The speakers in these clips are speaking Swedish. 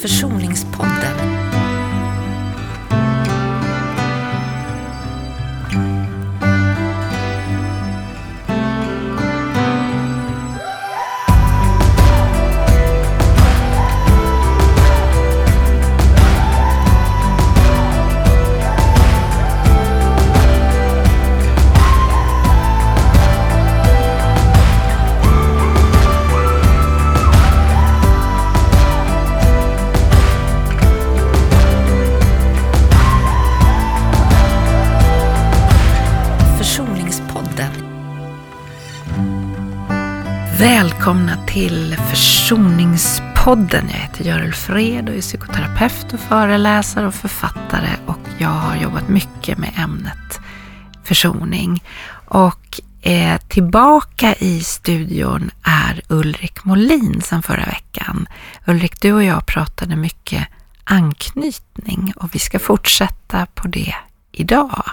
Försoningspodden. Podden. Jag heter Görel Fred och är psykoterapeut och föreläsare och författare och jag har jobbat mycket med ämnet försoning. Och eh, tillbaka i studion är Ulrik Molin sedan förra veckan. Ulrik, du och jag pratade mycket anknytning och vi ska fortsätta på det idag.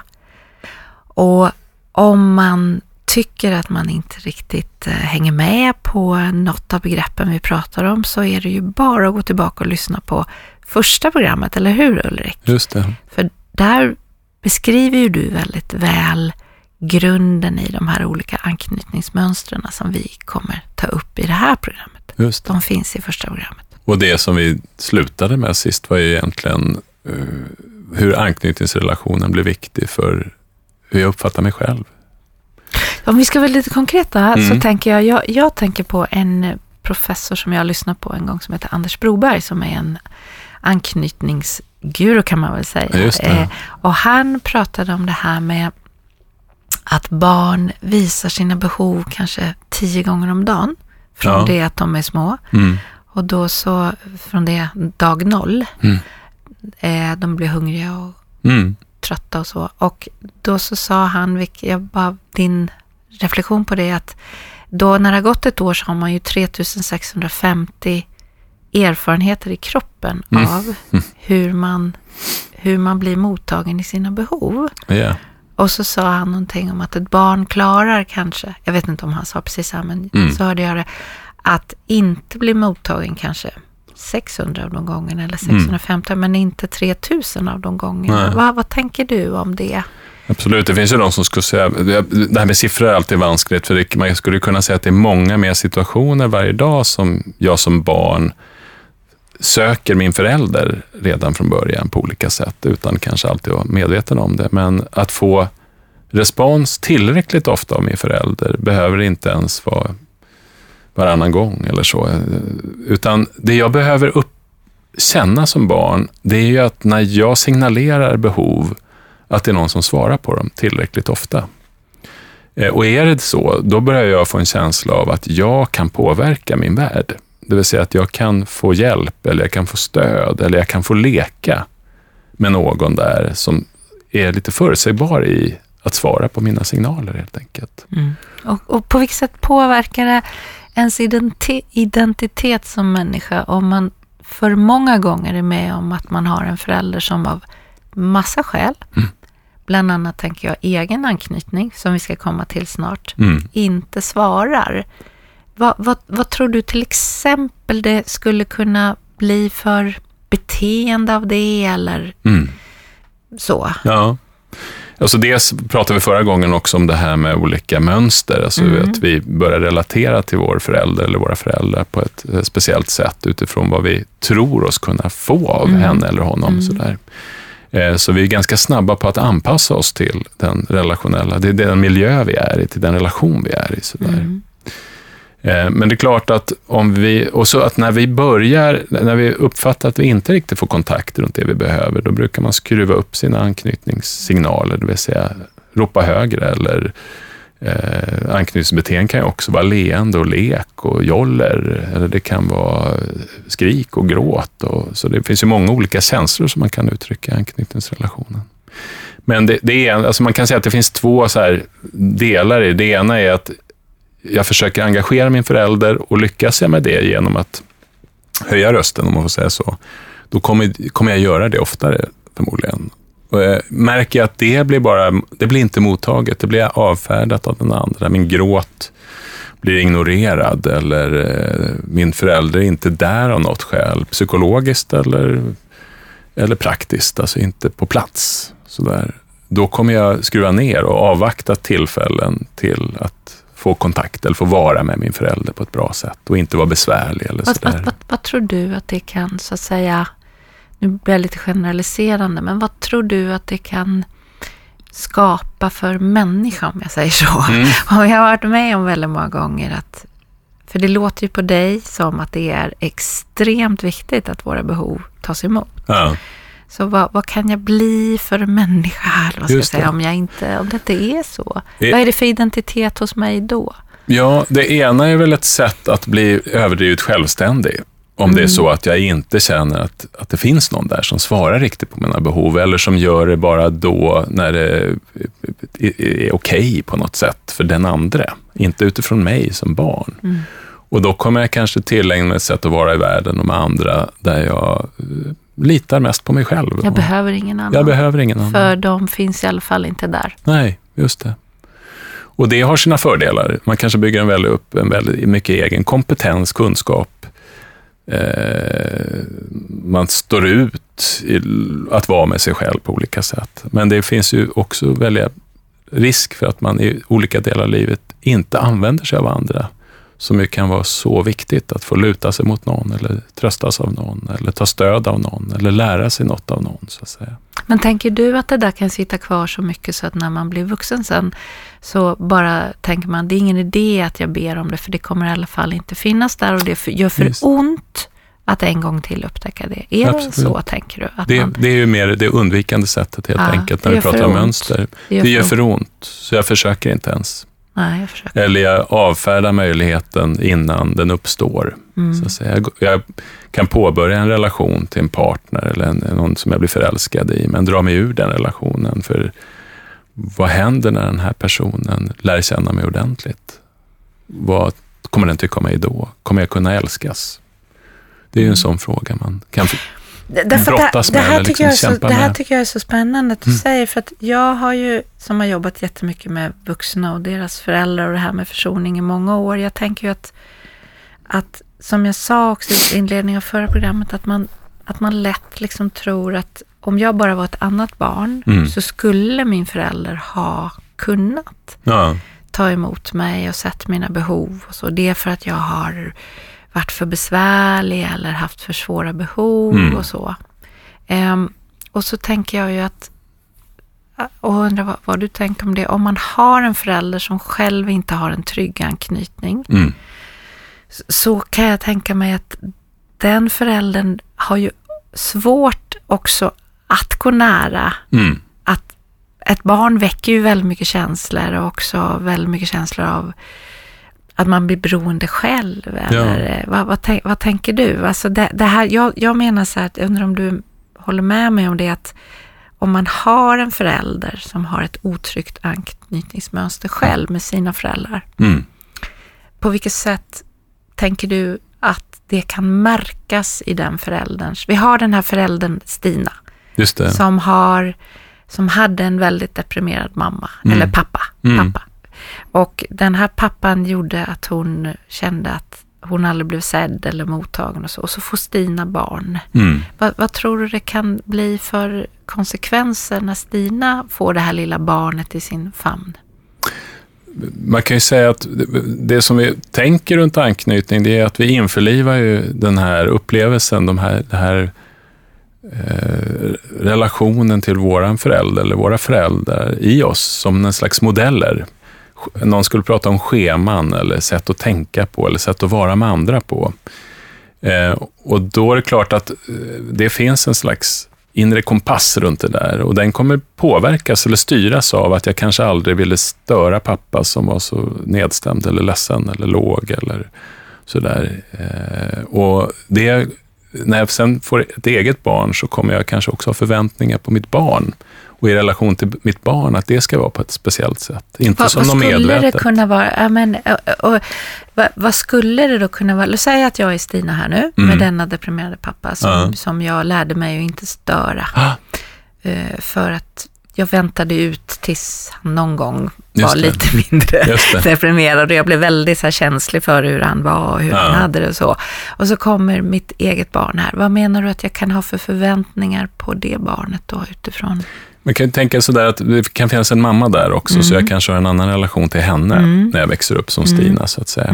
Och om man tycker att man inte riktigt eh, hänger med på något av begreppen vi pratar om så är det ju bara att gå tillbaka och lyssna på första programmet, eller hur Ulrik? Just det. För där beskriver ju du väldigt väl grunden i de här olika anknytningsmönstren som vi kommer ta upp i det här programmet. Just det. De finns i första programmet. Och det som vi slutade med sist var ju egentligen eh, hur anknytningsrelationen blir viktig för hur jag uppfattar mig själv. Om vi ska vara lite konkreta Mm. så tänker jag, jag, jag tänker på en professor som jag lyssnade på en gång som heter Anders Broberg som är en anknytningsguru kan man väl säga. Eh, och han pratade om det här med att barn visar sina behov kanske tio gånger om dagen från Ja. det att de är små. Mm. Och då så, från det dag noll, Mm. eh, de blir hungriga och Mm. trötta och så. Och då så sa han, jag bara, din reflektion på det, att då när det har gått ett år så har man ju 3650 erfarenheter i kroppen Mm. av hur man, hur man blir mottagen i sina behov. Ja. Och så sa han någonting om att ett barn klarar kanske, jag vet inte om han sa precis här, men Mm. så hörde jag det, att inte bli mottagen kanske 600 av de gångerna eller 650, men inte 3000 av de gångerna. Mm. Vad, vad tänker du om det? Absolut, det finns ju de som skulle säga, det här med siffror är alltid vanskligt, för det, man skulle kunna säga att det är många mer situationer varje dag som jag som barn söker min förälder redan från början på olika sätt, utan kanske alltid vara medveten om det. Men att få respons tillräckligt ofta av min förälder behöver inte ens vara varannan gång eller så. Utan det jag behöver upp, känna som barn, det är ju att när jag signalerar behov, att det är någon som svarar på dem tillräckligt ofta. Eh, och är det så, då börjar jag få en känsla av att jag kan påverka min värld. Det vill säga att jag kan få hjälp, eller jag kan få stöd, eller jag kan få leka med någon där som är lite förutsägbar i att svara på mina signaler helt enkelt. Mm. Och, och på vilket sätt påverkar det ens identitet som människa om man för många gånger är med om att man har en förälder som av massa skäl, bland annat tänker jag egen anknytning, som vi ska komma till snart, Mm. inte svarar. Vad, vad, vad tror du till exempel det skulle kunna bli för beteende av det eller Mm. så? Ja. Alltså dels pratade vi förra gången också om det här med olika mönster, alltså att vi börjar relatera till vår förälder eller våra föräldrar på ett eh, speciellt sätt utifrån vad vi tror oss kunna få av henne eller honom. Sådär. Eh, Så vi är ganska snabba på att anpassa oss till den relationella, det är den miljö vi är i, till den relation vi är i. Sådär. Eh, Men det är klart att om vi, och så att när vi börjar, när vi uppfattar att vi inte riktigt får kontakt runt det vi behöver, då brukar man skruva upp sina anknytningssignaler, det vill säga ropa högre eller eh, anknytningsbeteende kan ju också vara leende och lek och joller, eller det kan vara skrik och gråt. Och, så det finns ju många olika känslor som man kan uttrycka i anknytningsrelationen. Men det, det är, alltså man kan säga att det finns två så här delar i det. Det ena är att jag försöker engagera min förälder och lyckas jag med det genom att höja rösten, om man får säga så, då kommer, kommer jag göra det oftare förmodligen. Jag märker jag att det blir bara, det blir inte mottaget, det blir avfärdat av den andra. Min gråt blir ignorerad eller eh, min förälder är inte där av något skäl, psykologiskt eller, eller praktiskt, alltså inte på plats. Sådär. Då kommer jag skruva ner och avvakta tillfällen till att få kontakt eller få vara med min förälder på ett bra sätt och inte vara besvärlig eller vad, sådär. Vad, vad, vad tror du att det kan, så att säga, nu blir jag lite generaliserande, men vad tror du att det kan skapa för människa, om jag säger så? Mm. Och jag har varit med om väldigt många gånger att, för det låter ju på dig som att det är extremt viktigt att våra behov tas emot. Ja. Så vad, vad, kan jag bli för människa här, vad ska jag säga, om, jag inte, om det inte är så? Det... Vad är det för identitet hos mig då? Ja, det ena är väl ett sätt att bli överdrivet självständig. Om mm. det är mm. så att jag inte känner att, att det finns någon där som svarar riktigt på mina behov eller som gör det bara då när det är, är okej okay på något sätt för den andra. Inte utifrån mig som barn. Mm. Och då kommer jag kanske tillägna mig ett sätt att vara i världen och med andra där jag eh, litar mest på mig själv. Jag behöver ingen annan. Jag behöver ingen annan. För de finns i alla fall inte där. Nej, just det. Och det har sina fördelar. Man kanske bygger en väldigt upp en väldigt mycket egen kompetens, kunskap. Eh, man står ut i att vara med sig själv på olika sätt. Men det finns ju också väldigt risk för att man i olika delar av livet inte använder sig av andra som ju kan vara så viktigt att få luta sig mot någon eller tröstas av någon eller ta stöd av någon eller lära sig något av någon. så att säga. Men tänker du att det där kan sitta kvar så mycket så att när man blir vuxen sen så bara tänker man det är ingen idé att jag ber om det för det kommer i alla fall inte finnas där och det gör för Just. ont att en gång till upptäcka det. Är Absolut. det så, tänker du? Att det, man... det är ju mer det undvikande sättet helt ja, enkelt när vi pratar om mönster. Det gör, det gör för, ont. ont, så jag försöker inte ens. Nej, jag försöker. Eller jag avfärdar möjligheten innan den uppstår. Mm. Så att säga. Jag kan påbörja en relation till en partner eller en, någon som jag blir förälskad i, men dra mig ur den relationen. För vad händer när den här personen lär känna mig ordentligt? Vad kommer den tycka om mig då? Kommer jag kunna älskas? Det är ju en mm. sån fråga man kan Därför brottas det, det med eller liksom så, Det här med. tycker jag är så spännande att du mm. säger, för att jag har ju, som har jobbat jättemycket med vuxna och deras föräldrar och det här med försoning i många år. Jag tänker ju att, att som jag sa också i inledningen av förra programmet, att man, att man lätt liksom tror att om jag bara var ett annat barn mm. så skulle min förälder ha kunnat ja. ta emot mig och sett mina behov och så. Det är för att jag har varit för besvärlig eller haft för svåra behov mm. och så. Um, och så tänker jag ju att, och undrar vad, vad, du tänker om det, om man har en förälder som själv inte har en trygg anknytning, mm. så kan jag tänka mig att den föräldern har ju svårt också att gå nära. Mm. Att ett barn väcker ju väldigt mycket känslor och också väldigt mycket känslor av att man blir beroende själv? Eller, ja. Eh, vad, vad, vad, tänker du? Alltså det, det, här, jag, jag menar så här, jag undrar om du håller med mig om det, att om man har en förälder som har ett otryggt anknytningsmönster själv med sina föräldrar, mm. på vilket sätt tänker du att det kan märkas i den förälderns... Vi har den här föräldern Stina, som, har, som hade en väldigt deprimerad mamma, mm. eller pappa. Mm. pappa och den här pappan gjorde att hon kände att hon aldrig blev sedd eller mottagen och så. Och så får Stina barn. Mm. Vad, vad, tror du det kan bli för konsekvenser när Stina får det här lilla barnet i sin famn? Man kan ju säga att det som vi tänker runt anknytning, det är att vi införlivar ju den här upplevelsen, de här, den här Eh, relationen till våran förälder eller våra föräldrar i oss som en slags modeller någon skulle prata om scheman eller sätt att tänka på eller sätt att vara med andra på. Eh, och då är det klart att eh, det finns en slags inre kompass runt det där och den kommer påverkas eller styras av att jag kanske aldrig ville störa pappa som var så nedstämd eller ledsen eller låg eller sådär. Och det, när jag sen får ett eget barn så kommer jag kanske också ha förväntningar på mitt barn och i relation till mitt barn, att det ska vara på ett speciellt sätt. Inte vad, som något medvetet. Vad skulle det kunna vara? Ja, men, och, och, vad, vad, skulle det då kunna vara? Låt säga att jag är Stina här nu, mm. med denna deprimerade pappa som, ja. som jag lärde mig att inte störa. Ah. för att jag väntade ut tills han någon gång var lite mindre deprimerad och jag blev väldigt så känslig för hur han var och hur Ja. han hade det och så. Och så kommer mitt eget barn här. Vad menar du att jag kan ha för förväntningar på det barnet då utifrån? Man kan ju tänka sådär att det kan finnas en mamma där också, så Mm. jag kanske har en annan relation till henne när jag växer upp som Stina, så att säga.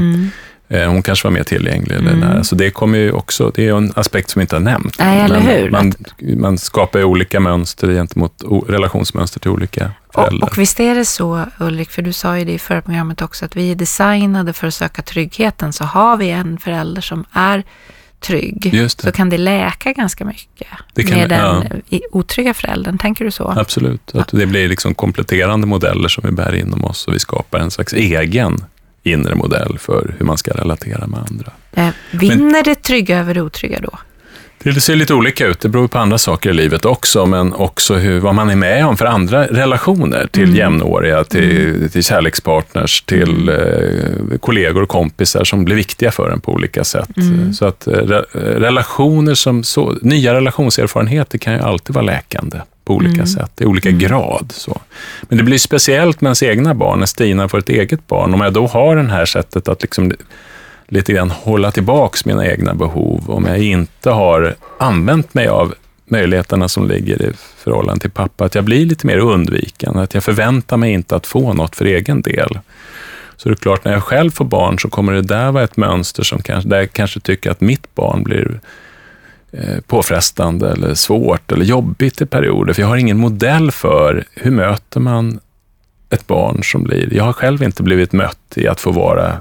Mm. Eh, Hon kanske var mer tillgänglig eller nära. Så det kommer ju också, det är en aspekt som vi inte har nämnt. Nej, eller hur? Man, man skapar olika mönster gentemot, relationsmönster till olika föräldrar. Och, och visst är det så, Ulrik, för du sa ju det i förra programmet också, att vi är designade för att söka tryggheten. Så har vi en förälder som är trygg, så kan det läka ganska mycket Det kan med den ja. otrygga föräldern. Tänker du så? Absolut, att det blir liksom kompletterande modeller som vi bär inom oss och vi skapar en slags egen inre modell för hur man ska relatera med andra. Eh, vinner det trygga över det otrygga då? Det ser lite olika ut, det beror på andra saker i livet också, men också hur, vad man är med om för andra relationer till Mm. jämnåriga, till, till kärlekspartners, till eh, kollegor och kompisar som blir viktiga för en på olika sätt. Mm. Så att eh, re, relationer som så, nya relationserfarenheter kan ju alltid vara läkande på olika Mm. sätt, i olika grad. Så. Men det blir speciellt med ens egna barn, när Stina får ett eget barn, om jag då har det här sättet att liksom lite grann hålla tillbaks mina egna behov om jag inte har använt mig av möjligheterna som ligger i förhållande till pappa, att jag blir lite mer undvikande, att jag förväntar mig inte att få något för egen del. Så det är klart, när jag själv får barn så kommer det där vara ett mönster som kanske, där jag kanske tycker att mitt barn blir Eh, påfrestande eller svårt eller jobbigt i perioder, för jag har ingen modell för hur möter man ett barn som blir... Jag har själv inte blivit mött i att få vara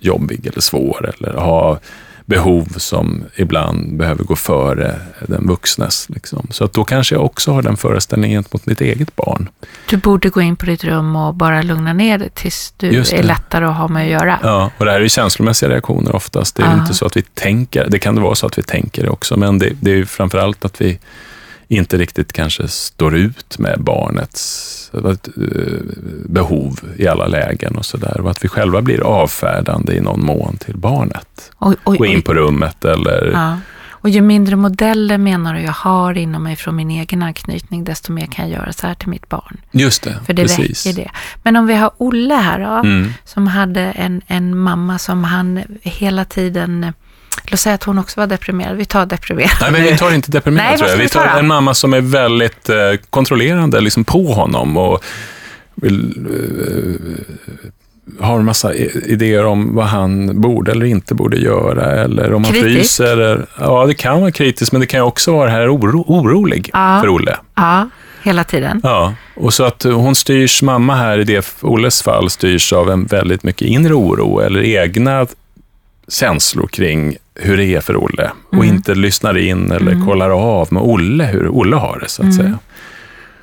jobbig eller svår eller ha behov som ibland behöver gå före den vuxnes. Liksom. Så att då kanske jag också har den föreställningen mot mitt eget barn. Du borde gå in på ditt rum och bara lugna ner dig tills du är lättare att ha med att göra. Ja, och det här är ju känslomässiga reaktioner oftast. Det är Ja. inte så att vi tänker, det kan det vara så att vi tänker det också, men det, det är ju framförallt att vi inte riktigt kanske står ut med barnets eh, behov i alla lägen och sådär. Och att vi själva blir avfärdande i någon mån till barnet. Oj, oj, Gå in på rummet eller... Ja. Och ju mindre modeller menar du jag har inom mig från min egen anknytning, desto mer kan jag göra så här till mitt barn. Just det, För det precis. väcker det. Men om vi har Olle här då, Mm. som hade en, en mamma som han hela tiden, låt säga att hon också var deprimerad. Vi tar deprimerad. Nej, men vi tar inte deprimerad Nej, tror jag. Vi vi ta tar en mamma som är väldigt eh, kontrollerande liksom på honom och vill, eh, har en massa idéer om vad han borde eller inte borde göra. Eller om han Kritisk? fryser. Ja, det kan vara kritiskt, men det kan också vara här oro, orolig Ja. för Olle. Ja, hela tiden. Ja, och så att hon styrs, mamma här i det Olles fall, styrs av en väldigt mycket inre oro eller egna känslor kring hur det är för Olle och Mm. inte lyssnar in eller kollar av med Olle hur Olle har det, så Mm. att säga.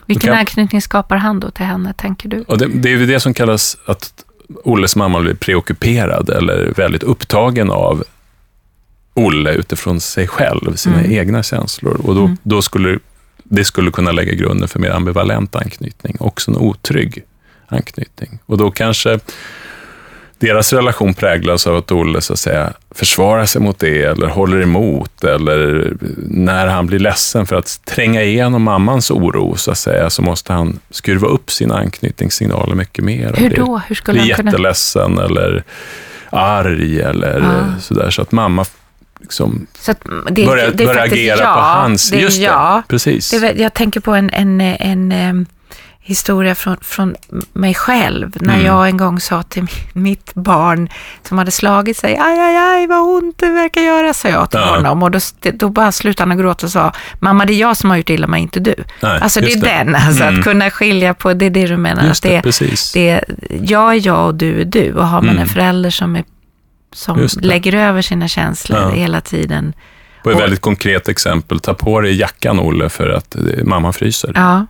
Vilken kan- anknytning skapar han då till henne, tänker du? Och det, det är ju det som kallas att Olles mamma blir preockuperad eller väldigt upptagen av Olle utifrån sig själv, sina Mm. egna känslor. Och då, då skulle det skulle kunna lägga grunden för mer ambivalent anknytning, också en otrygg anknytning. Och då kanske deras relation präglas av att Olle så att säga, försvarar sig mot det eller håller emot eller när han blir ledsen för att tränga igenom mammans oro så att säga så måste han skruva upp sina anknytningssignaler mycket mer. Hur då? Hur skulle blir han kunna... jätteledsen eller arg eller Ah. sådär så att mamma liksom Så att det, börjar, det är börjar agera ja, på hans... Det just ja. det, precis. Det jag tänker på en, en, en, historia från, från mig själv. När Mm. jag en gång sa till mi- mitt barn som hade slagit sig, aj, aj, aj, vad ont det verkar göra, sa jag till Ja. honom. Och då, då bara slutade han att gråta och sa, mamma det är jag som har gjort illa mig, inte du. Nej, alltså det är det. den, alltså Mm. att kunna skilja på, det är det du menar. Just att det, precis. det är, jag är jag och du är du. Och har man Mm. en förälder som, är, som lägger över sina känslor Ja. hela tiden. På ett och- väldigt konkret exempel, ta på dig jackan Olle för att mamma fryser. Ja,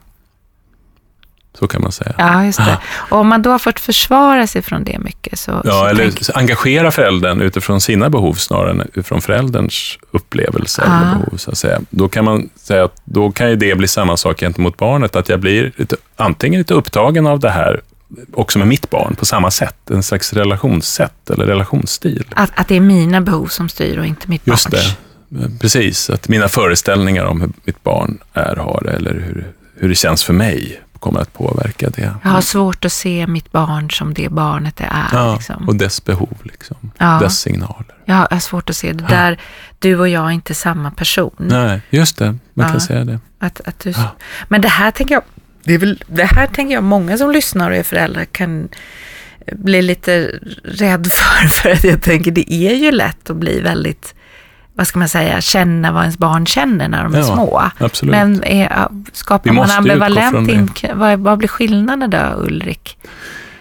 Så kan man säga. Ja, just det. Och om man då har fått försvara sig från det mycket så... Ja, så eller tänk- engagera föräldern utifrån sina behov snarare än utifrån förälderns upplevelse Ah. eller behov. Så att säga. Då kan man säga att då kan ju det bli samma sak gentemot barnet, att jag blir lite, antingen lite upptagen av det här också med mitt barn på samma sätt, en slags relationssätt eller relationsstil. att, att det är mina behov som styr och inte mitt Just barns. det, precis. Att mina föreställningar om hur mitt barn är, har det eller hur, hur det känns för mig kommer att påverka det. Jag har svårt att se mitt barn som det barnet det är. Ja, liksom. och dess behov, liksom. Ja. dess signaler. Jag har svårt att se det där. Du och jag är inte samma person. Nej, just det. Man kan säga det. Att, att du. Men det här tänker jag, det, väl, det här tänker jag många som lyssnar och är föräldrar kan bli lite rädd för. För att jag tänker det är ju lätt att bli väldigt, vad ska man säga, känna vad ens barn känner när de är Ja, små. absolut. Men är, skapar Vi man ambivalent, vad, vad blir skillnaden då Ulrik?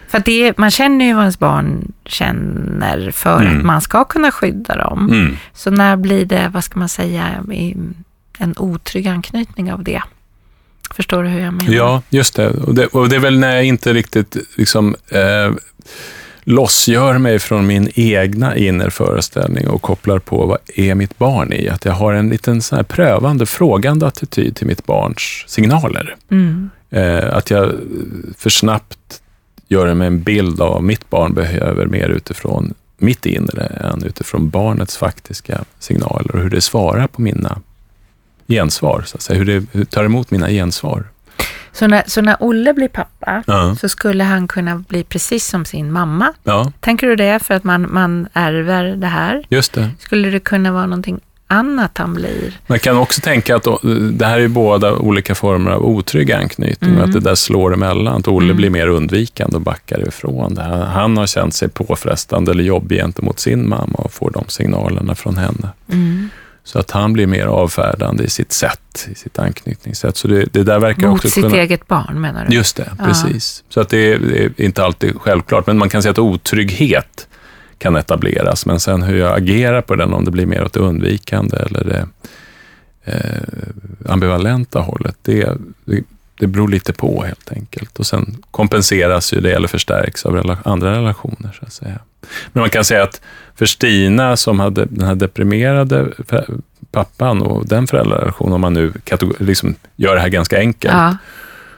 För att det är, man känner ju vad ens barn känner för Mm. att man ska kunna skydda dem. Mm. Så när blir det, vad ska man säga, en otrygg anknytning av det? Förstår du hur jag menar? Ja, just det. Och, det. och det är väl när jag inte riktigt liksom, eh, lossgör mig från min egna inre föreställning och kopplar på vad är mitt barn i? Att jag har en liten sån här prövande, frågande attityd till mitt barns signaler. Mm. Eh, att jag för snabbt gör mig en bild av vad mitt barn behöver mer utifrån mitt inre än utifrån barnets faktiska signaler och hur det svarar på mina gensvar, så att säga. Hur det hur det tar emot mina gensvar. Så, när, så när Olle blir pappa Ja. så skulle han kunna bli precis som sin mamma? ja, Tänker du det för att man, man ärver det här? just det. Skulle det kunna vara någonting annat han blir? Man kan också tänka att det här är båda olika former av otrygg anknytning Mm. och att det där slår emellan. Att Olle Mm. blir mer undvikande och backar ifrån det. Han, han har känt sig påfrestande eller jobbig gentemot sin mamma och får de signalerna från henne. Mm. Så att han blir mer avfärdande i sitt sätt, i sitt anknytningssätt. Så det, det där verkar Mot också sitt kunna... eget barn menar du? Just det, Ja. precis. Så att det är, det är inte alltid självklart, men man kan säga att otrygghet kan etableras, men sen hur jag agerar på den, om det blir mer åt det undvikande eller det eh, ambivalenta hållet, det, det, det beror lite på helt enkelt. Och sen kompenseras ju det eller förstärks av rela, andra relationer, så att säga. Men man kan säga att för Stina, som hade den här deprimerade pappan och den föräldrarelationen, om man nu liksom gör det här ganska enkelt, Ja.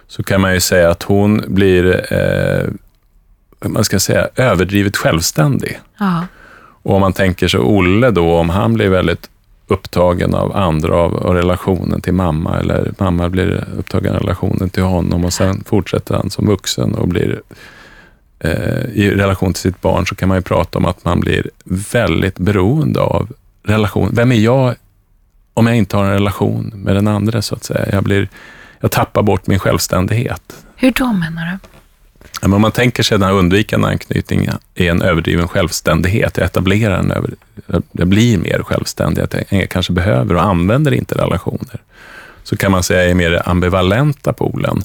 så kan man ju säga att hon blir, eh, man ska säga, överdrivet självständig. ja. Och om man tänker sig Olle då, om han blir väldigt upptagen av andra, av, av relationen till mamma, eller mamma blir upptagen av relationen till honom och sen fortsätter han som vuxen och blir eh, i relation till sitt barn, så kan man ju prata om att man blir väldigt beroende av relation. Vem är jag om jag inte har en relation med den andra, så att säga? Jag, blir, jag tappar bort min självständighet. Hur då menar du? Men om man tänker sig den här undvikande anknytningen är en överdriven självständighet. Jag etablerar en över, jag blir mer självständig, att jag kanske behöver och använder inte relationer. Så kan man säga i mer ambivalenta polen.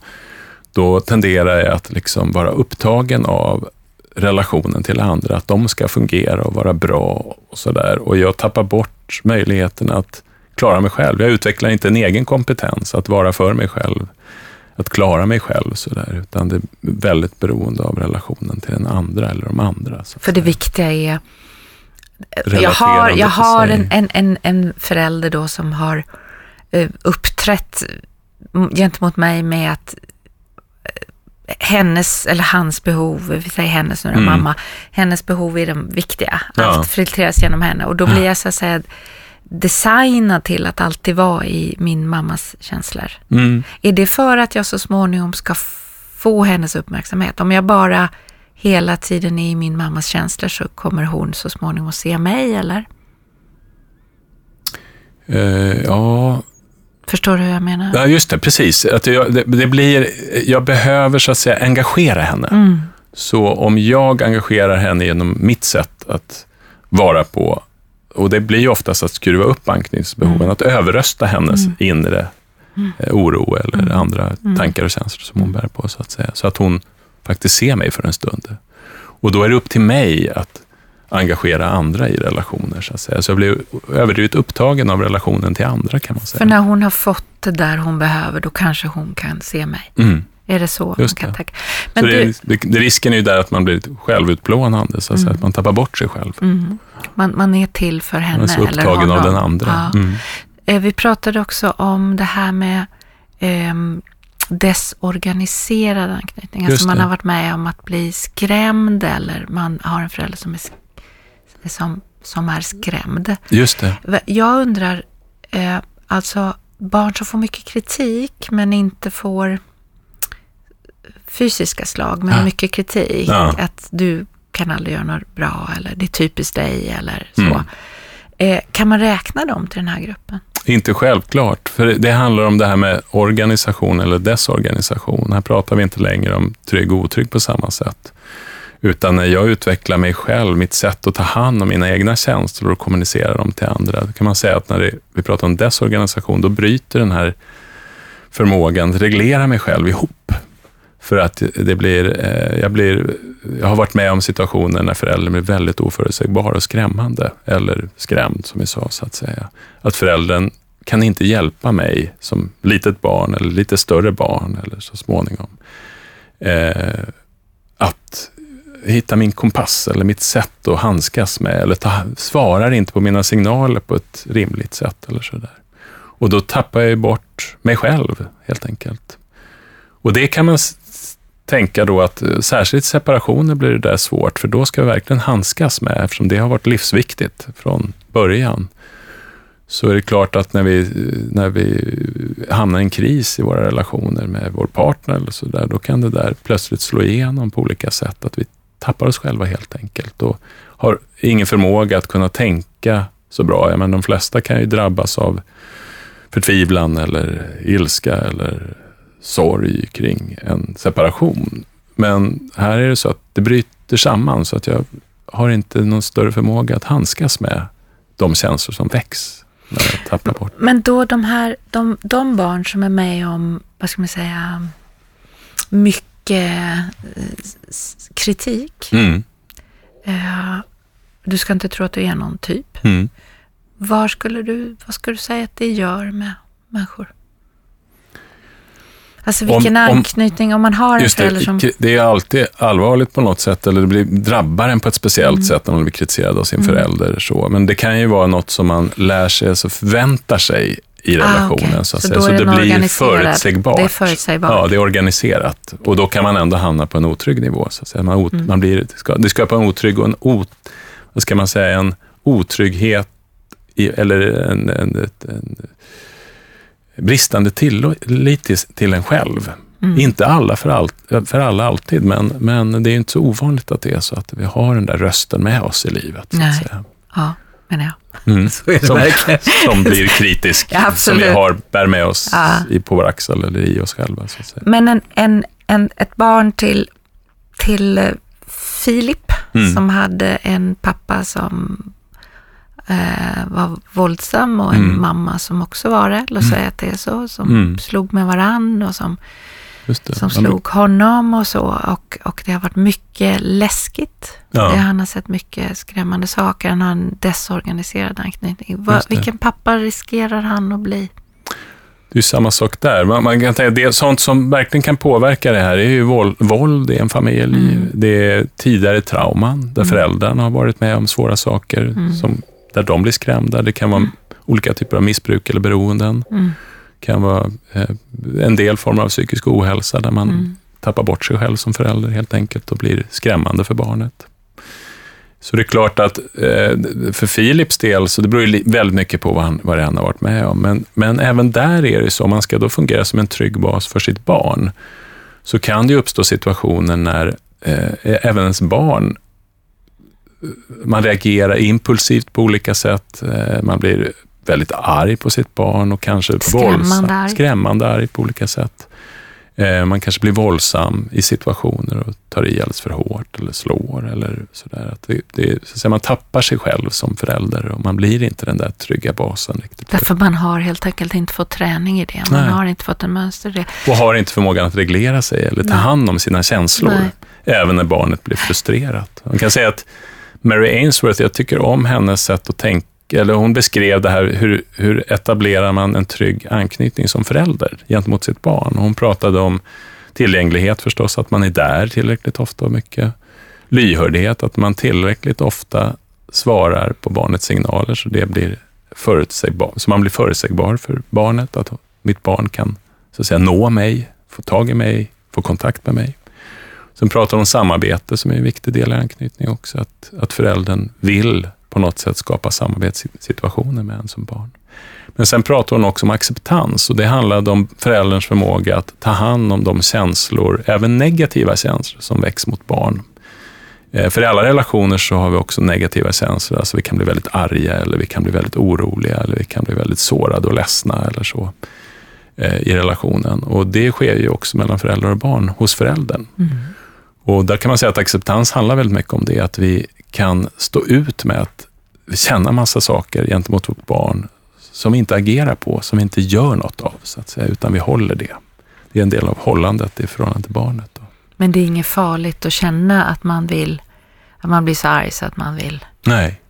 Då tenderar jag att liksom vara upptagen av relationen till andra, att de ska fungera och vara bra och sådär. Och jag tappar bort möjligheten att klara mig själv. Jag utvecklar inte en egen kompetens att vara för mig själv att klara mig själv sådär, utan det är väldigt beroende av relationen till den andra eller de andra. Så För det viktiga är jag har, jag har en, en, en, en förälder då som har eh, uppträtt m- gentemot mig med att eh, hennes, eller hans behov, vi säger hennes nu då, Mm. mamma, hennes behov är de viktiga. Ja. Allt filtreras genom henne och då blir jag så att säga designad till att alltid vara i min mammas känslor. Mm. Är det för att jag så småningom ska få hennes uppmärksamhet? Om jag bara hela tiden är i min mammas känslor så kommer hon så småningom att se mig, eller? Eh, ja, Förstår du hur jag menar? ja, just det, precis. Att jag, det, det blir, jag behöver så att säga engagera henne. Mm. Så om jag engagerar henne genom mitt sätt att vara på, och det blir ju oftast att skruva upp anknytningsbehoven, Mm. att överrösta hennes Mm. inre eh, oro eller Mm. andra Mm. tankar och känslor som hon bär på, så att säga. Så att hon faktiskt ser mig för en stund. Och då är det upp till mig att engagera andra i relationer, så att säga. Så jag blir överdrivet upptagen av relationen till andra, kan man säga. För när hon har fått det där hon behöver, då kanske hon kan se mig. Är det så Just kan det. Så Men det, du, det, det, risken är ju där att man blir självutplånande, så att, Mm. att man tappar bort sig själv. mm, man, man är till för henne Man är så eller upptagen honom. av den andra. Ja. Mm. Eh, Vi pratade också om det här med ehm, desorganiserad anknytning. Just Alltså man det. har varit med om att bli skrämd eller man har en förälder som är, som, som är skrämd. Just det. Jag undrar, eh, alltså barn som får mycket kritik men inte får fysiska slag, men Ja. mycket kritik. Ja. Att du kan aldrig göra något bra eller det är typiskt dig eller så. Mm. Eh, kan man räkna dem till den här gruppen? Inte självklart, för det handlar om det här med organisation eller desorganisation. Här pratar vi inte längre om trygg och otrygg på samma sätt. Utan när jag utvecklar mig själv, mitt sätt att ta hand om mina egna känslor och kommunicera dem till andra, då kan man säga att när det, vi pratar om desorganisation, då bryter den här förmågan att reglera mig själv ihop. För att det blir, eh, jag, blir, jag har varit med om situationer när föräldern blir väldigt oförutsägbar och skrämmande, eller skrämd som vi sa, så att säga. Att föräldern kan inte hjälpa mig som litet barn eller lite större barn eller så småningom. Eh, att hitta min kompass eller mitt sätt att handskas med eller ta, svarar inte på mina signaler på ett rimligt sätt eller sådär. Och då tappar jag bort mig själv helt enkelt. Och det kan man tänka då att eh, särskilt separationer blir det där svårt, för då ska vi verkligen handskas med, eftersom det har varit livsviktigt från början. Så är det klart att när vi, eh, när vi hamnar i en kris i våra relationer med vår partner eller så där, då kan det där plötsligt slå igenom på olika sätt, att vi tappar oss själva helt enkelt och har ingen förmåga att kunna tänka så bra. Menar, de flesta kan ju drabbas av förtvivlan eller ilska eller sorg kring en separation. Men här är det så att det bryter samman så att jag har inte någon större förmåga att handskas med de känslor som väcks när jag tappar bort. Men då de här, de, de barn som är med om, vad ska man säga, mycket eh, kritik. Mm. Eh, du ska inte tro att du är någon typ. Mm. Var skulle du, vad skulle du säga att det gör med människor? Alltså vilken Om- anknytning, om man har en förälder som... det är alltid allvarligt på något sätt, eller det blir, drabbar en på ett speciellt sätt när man blir kritiserad av sin förälder. Så. Men det kan ju vara något som man lär sig, alltså förväntar sig i relationen. Ah, okej. så att Så säga. så det blir förutsägbart. Det är förutsägbart. Ja, det är organiserat. Och då kan man ändå hamna på en otrygg nivå. Så att säga. Man, Mm. man blir, det, ska, det skapar en otrygg och en, ot, vad ska man säga, en otrygghet i, eller en, en, ett, en bristande tillit till, till en själv. Mm. Inte alla för, allt, för alla alltid, men, men det är inte så ovanligt att det är så att vi har den där rösten med oss i livet. Så Nej. att säga. Ja, menar jag. Mm. Så är det som, som blir kritisk, Ja, som vi har, bär med oss Ja. i, på vår axel eller i oss själva. Så att säga. Men en, en, en, ett barn till, till eh, Filip Mm. som hade en pappa som eh, var våldsam och en Mm. mamma som också var det, låt säga att det är så, som Mm. slog med varann och som, det. som slog honom och så. Och, och det har varit mycket läskigt. Ja. Det, han har sett mycket skrämmande saker. Han har en desorganiserad anknytning. Det. vilken pappa riskerar han att bli? Det är samma sak där. Man, man kan tänka, det, sånt som verkligen kan påverka det här är ju våld, våld i en familj. Mm. Det är tidigare trauman där Mm. föräldrarna har varit med om svåra saker, Mm. som, där de blir skrämda. Det kan vara olika typer av missbruk eller beroenden. Mm. Det kan vara eh, en del former av psykisk ohälsa där man Mm. tappar bort sig själv som förälder helt enkelt och blir skrämmande för barnet. Så det är klart att eh, för Philips del, så det beror ju väldigt mycket på vad han, vad han har varit med om, men, men även där är det så, om man ska då fungera som en trygg bas för sitt barn, så kan det uppstå situationer när eh, även ens barn man reagerar impulsivt på olika sätt. Eh, Man blir väldigt arg på sitt barn och kanske Skrämmande våldsam, arg. skrämmande arg på olika sätt. Eh, Man kanske blir våldsam i situationer och tar i alldeles för hårt eller slår eller sådär. Att det, det, så att man tappar sig själv som förälder och man blir inte den där trygga basen riktigt. Därför man har helt enkelt inte fått träning i det. Man Nej. har inte fått en mönster i det. Och har inte förmågan att reglera sig eller ta Nej. hand om sina känslor, Nej. även när barnet blir frustrerat. Man kan säga att Mary Ainsworth, jag tycker om hennes sätt att tänka, eller hon beskrev det här, hur, hur etablerar man en trygg anknytning som förälder gentemot sitt barn? Hon pratade om tillgänglighet förstås, att man är där tillräckligt ofta och mycket. Lyhördhet, att man tillräckligt ofta svarar på barnets signaler så det blir förutsägbar, så man blir förutsägbar för barnet, att mitt barn kan så att säga, nå mig, få tag i mig, få kontakt med mig. Sen pratar hon om samarbete som är en viktig del i anknytning också, att, att föräldern vill på något sätt skapa samarbetssituationer med en som barn. Men sen pratar hon också om acceptans och det handlade om förälderns förmåga att ta hand om de känslor, även negativa känslor, som väcks mot barn. Eh, för i alla relationer så har vi också negativa känslor. Alltså vi kan bli väldigt arga, eller vi kan bli väldigt oroliga, eller vi kan bli väldigt sårade och ledsna eller så eh, i relationen. Och det sker ju också mellan föräldrar och barn, hos föräldern. Mm. Och där kan man säga att acceptans handlar väldigt mycket om det, att vi kan stå ut med att känna massa saker gentemot vårt barn som vi inte agerar på, som vi inte gör något av, så att säga, utan vi håller det. Det är en del av hållandet i förhållande till barnet. Då. Men det är inget farligt att känna att man vill, att man blir så arg så att man vill? Nej.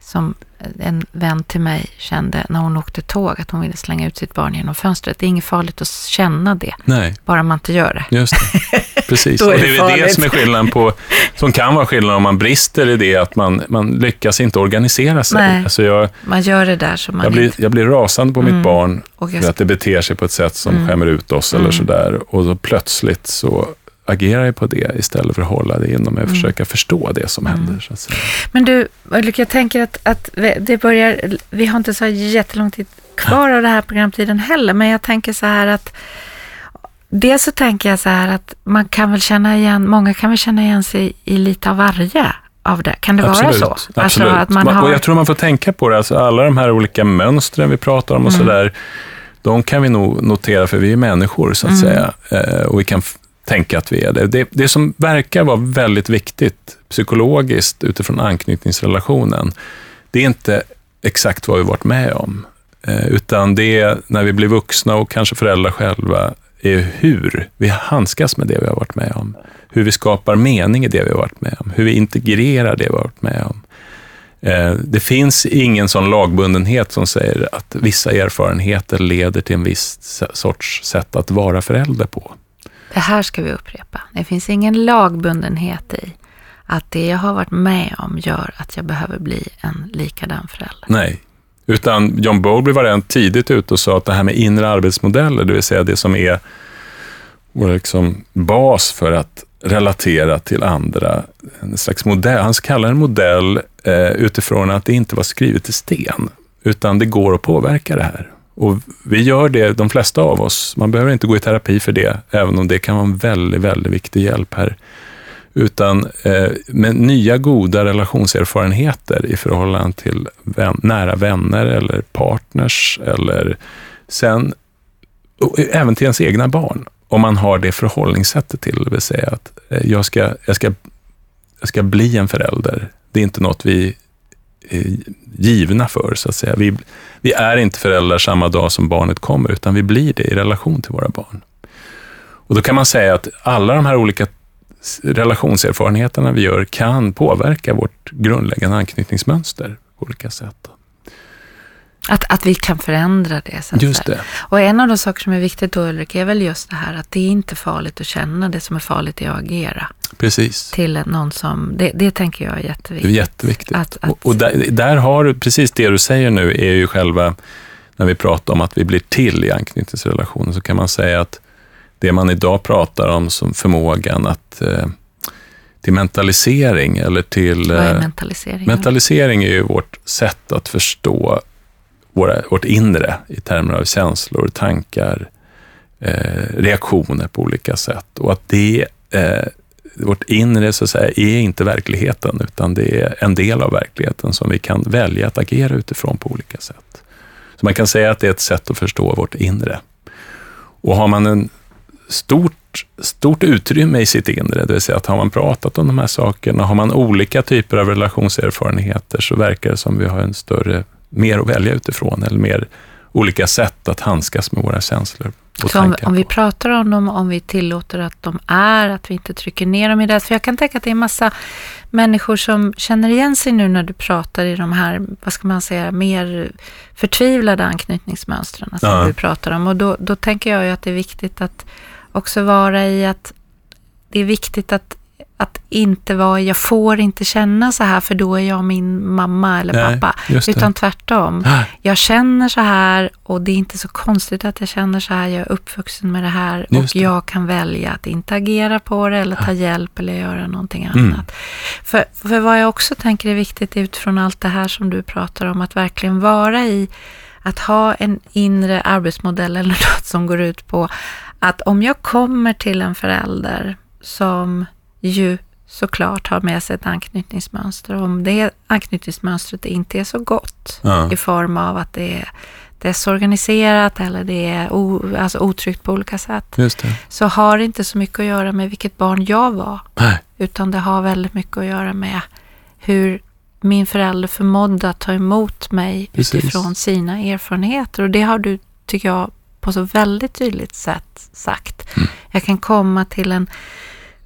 Som en vän till mig kände när hon åkte tåg, att hon ville slänga ut sitt barn genom fönstret. Det är inget farligt att känna det, Nej. bara man inte gör det. Just det. Precis, och det är väl det som är skillnaden på, som kan vara skillnaden om man brister i det, att man, man lyckas inte organisera sig. Nej, alltså jag, man gör det där som man jag blir, inte... jag blir rasande på mm. mitt barn för att det beter sig på ett sätt som mm. skämmer ut oss mm. eller sådär. Och då plötsligt så agerar jag på det istället för att hålla det inom mig och mm. försöka förstå det som mm. händer. Så. Men du, Ulrika, jag tänker att, att det börjar, vi har inte så jättelång tid kvar av den här programtiden heller, men jag tänker så här att Dels så tänker jag så här att man kan väl känna igen, många kan väl känna igen sig i lite av varje av det. Kan det absolut, vara så? Absolut. Alltså att man har... Och jag tror man får tänka på det, alltså alla de här olika mönstren vi pratar om och mm. sådär, de kan vi nog notera för vi är människor så att mm. säga. Eh, och vi kan tänka att vi är det. det. Det som verkar vara väldigt viktigt psykologiskt utifrån anknytningsrelationen, det är inte exakt vad vi varit med om, eh, utan det är när vi blir vuxna och kanske föräldrar själva, är hur vi handskas med det vi har varit med om. Hur vi skapar mening i det vi har varit med om. Hur vi integrerar det vi har varit med om. Eh, det finns ingen sån lagbundenhet som säger att vissa erfarenheter leder till en viss sorts sätt att vara förälder på. Det här ska vi upprepa. Det finns ingen lagbundenhet i att det jag har varit med om gör att jag behöver bli en likadan förälder. Nej, utan John Bowlby var redan tidigt ute och sa att det här med inre arbetsmodeller, det vill säga det som är vår liksom bas för att relatera till andra, en slags modell. Han kallar en modell eh, utifrån att det inte var skrivet i sten, utan det går att påverka det här. Och vi gör det, de flesta av oss. Man behöver inte gå i terapi för det, även om det kan vara en väldigt, väldigt viktig hjälp här. Utan eh, med nya goda relationserfarenheter i förhållande till vän, nära vänner eller partners eller sen även till ens egna barn. Om man har det förhållningssättet till, det vill säga att eh, jag ska, jag, ska, jag ska bli en förälder. Det är inte något vi eh, givna för, så att säga. Vi, vi är inte föräldrar samma dag som barnet kommer, utan vi blir det i relation till våra barn. Och då kan man säga att alla de här olika relationserfarenheterna vi gör kan påverka vårt grundläggande anknytningsmönster på olika sätt. Att, att vi kan förändra det. Så just det. Och en av de saker som är viktigt då Ulrik är väl just det här att det är inte farligt att känna, det som är farligt är att agera. Precis. Till någon som, det, det tänker jag är jätteviktigt. Det är jätteviktigt. Att, att, och, och där, där, har du, precis det du säger nu är ju själva, när vi pratar om att vi blir till i anknytningsrelationen, så kan man säga att det man idag pratar om som förmågan att eh, till mentalisering eller till... Vad är eh, mentalisering? Mentalisering är ju vårt sätt att förstå våra, vårt inre i termer av känslor, tankar, eh, reaktioner på olika sätt. Och att det, eh, vårt inre så att säga, är inte verkligheten, utan det är en del av verkligheten som vi kan välja att agera utifrån på olika sätt. Så man kan säga att det är ett sätt att förstå vårt inre. Och har man en stort, stort utrymme i sitt inre, det vill säga att har man pratat om de här sakerna, har man olika typer av relationserfarenheter, så verkar det som vi har en större mer att välja utifrån eller mer olika sätt att handskas med våra känslor. Så om, om, vi pratar om dem, om vi tillåter att de är, att vi inte trycker ner dem i det. För jag kan tänka att det är en massa människor som känner igen sig nu när du pratar i de här, vad ska man säga, mer förtvivlade anknytningsmönstren som ja. du pratar om. Och då, då tänker jag ju att det är viktigt att också vara i att det är viktigt att att inte vara, jag får inte känna så här för då är jag min mamma eller Nej, pappa. Utan tvärtom. Jag känner så här och det är inte så konstigt att jag känner så här. Jag är uppvuxen med det här just och jag kan välja att inte agera på det eller ta hjälp eller göra någonting mm. annat. Mm. För, för vad jag också tänker är viktigt utifrån allt det här som du pratar om, att verkligen vara i att ha en inre arbetsmodell eller något som går ut på att om jag kommer till en förälder som ju såklart har med sig ett anknytningsmönster. Om det anknytningsmönstret inte är så gott Ja. i form av att det är desorganiserat eller det är o, alltså otryggt på olika sätt, Just det. så har det inte så mycket att göra med vilket barn jag var, Nej. utan det har väldigt mycket att göra med hur min förälder förmådde att ta emot mig Precis. utifrån sina erfarenheter. Och det har du, tycker jag, på så väldigt tydligt sätt sagt. Mm. Jag kan komma till en,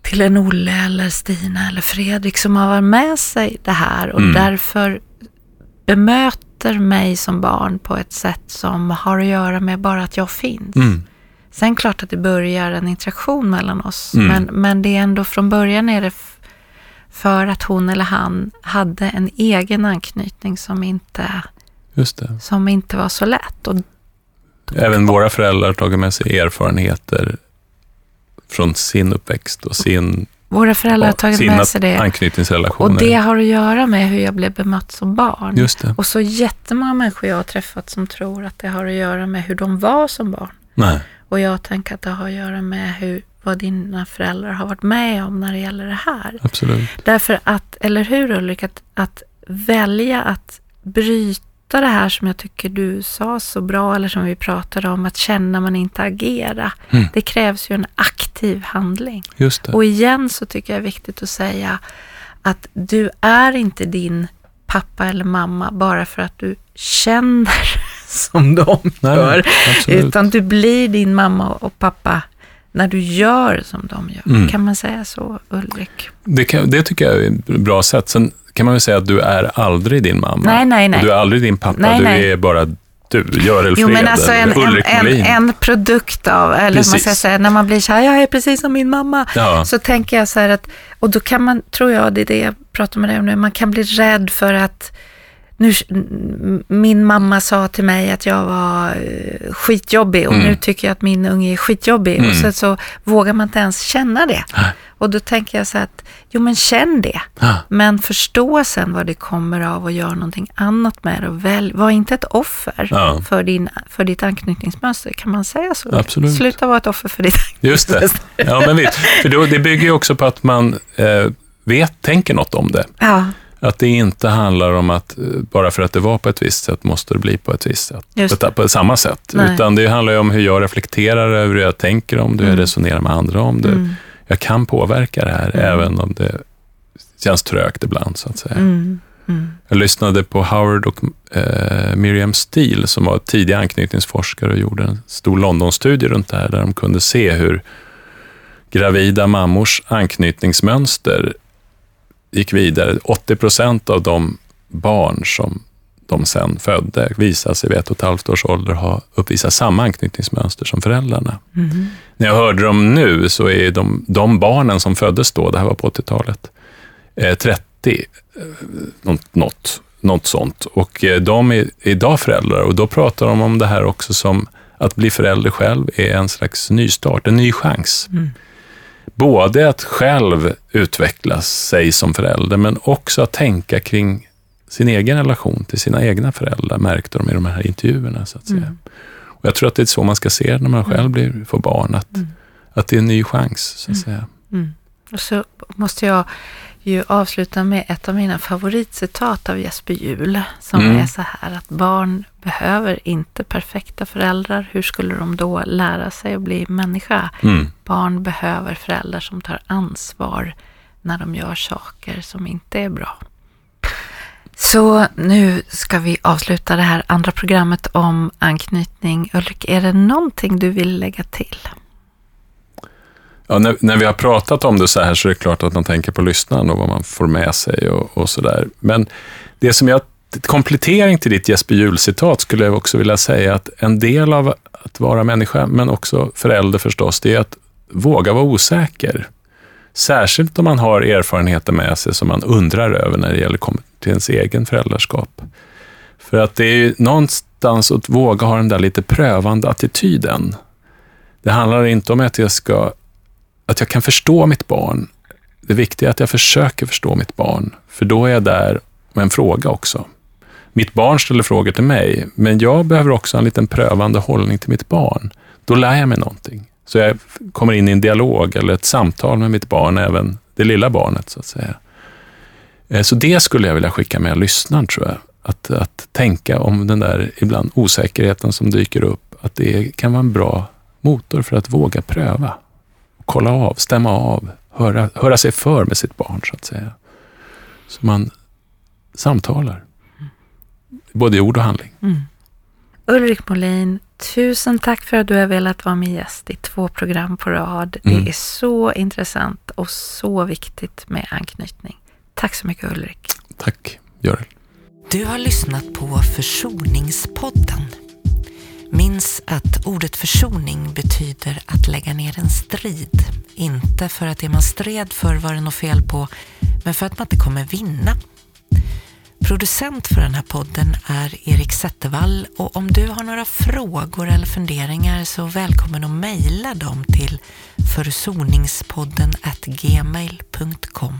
till en Olle eller Stina eller Fredrik som har varit med sig det här och Mm. därför bemöter mig som barn på ett sätt som har att göra med bara att jag finns. Mm. Sen klart att det börjar en interaktion mellan oss, Mm. men, men det är ändå från början är det för att hon eller han hade en egen anknytning som inte, som inte var så lätt. Och, Även våra föräldrar har tagit med sig erfarenheter från sin uppväxt och sin, våra föräldrar har tagit sina med sig det. anknytningsrelationer. Och det har att göra med hur jag blev bemött som barn. Just det. Och så jättemånga människor jag har träffat som tror att det har att göra med hur de var som barn. Nej. Och jag tänker att det har att göra med hur, vad dina föräldrar har varit med om när det gäller det här. Absolut. Därför att, eller hur Ulrik, att, att välja att bryta det här som jag tycker du sa så bra, eller som vi pratade om, att känna men inte agera. Mm. Det krävs ju en aktiv handling. Just det. Och igen så tycker jag det är viktigt att säga att du är inte din pappa eller mamma bara för att du känner som de Nej, gör. absolut. Utan du blir din mamma och pappa när du gör som de gör. Mm. Kan man säga så, Ulrik? Det, kan, det tycker jag är ett bra sätt. Sen kan man väl säga att du är aldrig din mamma. Nej, nej, nej. Och du är aldrig din pappa. Nej, du nej. är bara du, Görel Jo, men Fred alltså en, en, Ulrik en, Molin. en produkt av, eller vad man ska Precis. säga, när man blir så här, jag är precis som min mamma. Ja. Så tänker jag så här att, och då kan man, tror jag, det är det jag pratar med dig om nu, man kan bli rädd för att nu, min mamma sa till mig att jag var eh, skitjobbig och Mm. nu tycker jag att min unge är skitjobbig. Mm. Och så, så vågar man inte ens känna det. Och då tänker jag så att, jo men känn det. Ja. Men förstå sen vad det kommer av och gör någonting annat med det. Och välj, var inte ett offer Ja. för, din, för ditt anknytningsmönster. Kan man säga så? Absolut. Sluta vara ett offer för ditt Just det. Ja, men visst. För då, det bygger ju också på att man eh, vet, tänker något om det. Ja, Att det inte handlar om att eh, bara för att det var på ett visst sätt måste det bli på ett visst sätt. Just ett, på samma sätt. Nej. Utan det handlar ju om hur jag reflekterar över hur jag tänker om det, hur jag Mm. resonerar med andra om det. mm, Jag kan påverka det här, Mm. även om det känns trögt ibland, så att säga. mm, mm. Jag lyssnade på Howard och eh, Miriam Steele som var tidiga anknytningsforskare och gjorde en stor Londonstudie runt det här, där de kunde se hur gravida mammors anknytningsmönster gick vidare. 80 procent av de barn som de sen födde visade sig vid ett och ett halvt års ålder ha uppvisat samma anknytningsmönster som föräldrarna. Mm. När jag hörde dem nu så är de, de barnen som föddes då, det här var på 80-talet, eh, 30, eh, något, något, något sånt. Och eh, de är idag föräldrar och då pratar de om det här också som att bli förälder själv är en slags nystart, en ny chans. Mm. Både att själv utvecklas sig som förälder, men också att tänka kring sin egen relation till sina egna föräldrar, märkte de i de här intervjuerna. Så att säga. Mm. Och jag tror att det är så man ska se när man själv blir, får barn, att, Mm. att det är en ny chans. Så att Mm. säga. Mm. Och så måste jag ju avsluta med ett av mina favoritcitat av Jesper Juhl, som Mm. är så här att barn behöver inte perfekta föräldrar. Hur skulle de då lära sig att bli människa? Mm. Barn behöver föräldrar som tar ansvar när de gör saker som inte är bra. Så nu ska vi avsluta det här andra programmet om anknytning. Ulrik, är det någonting du vill lägga till? Ja, när, när vi har pratat om det så här så är det klart att man tänker på lyssnaren och vad man får med sig och, och så där. Men det som jag, komplettering till ditt Jesper Juhl-citat skulle jag också vilja säga att en del av att vara människa, men också förälder förstås, det är att våga vara osäker. Särskilt om man har erfarenheter med sig som man undrar över när det gäller till ens egen föräldraskap. För att det är ju någonstans att våga ha den där lite prövande attityden. Det handlar inte om att jag ska att jag kan förstå mitt barn. Det viktiga är att jag försöker förstå mitt barn, för då är jag där med en fråga också. mitt barn ställer frågor till mig, men jag behöver också en liten prövande hållning till mitt barn. Då lär jag mig någonting. Så jag kommer in i en dialog eller ett samtal med mitt barn, även det lilla barnet så att säga. Eh, så det skulle jag vilja skicka med lyssnaren tror jag. Att, att tänka om den där ibland osäkerheten som dyker upp, att det kan vara en bra motor för att våga pröva. Kolla av, stämma av, höra, höra sig för med sitt barn så att säga. Så man samtalar. Både i ord och handling. Mm. Ulrik Molin, tusen tack för att du har velat vara min gäst i två program på rad. Mm. Det är så intressant och så viktigt med anknytning. Tack så mycket Ulrik. Tack, Görel. Du har lyssnat på Försoningspodden. Minns att ordet försoning betyder att lägga ner en strid. Inte för att det man stred för var det något fel på, men för att man inte kommer vinna. Producent för den här podden är Erik Zettervall och om du har några frågor eller funderingar så välkommen att mejla dem till försoningspodden gmail.com.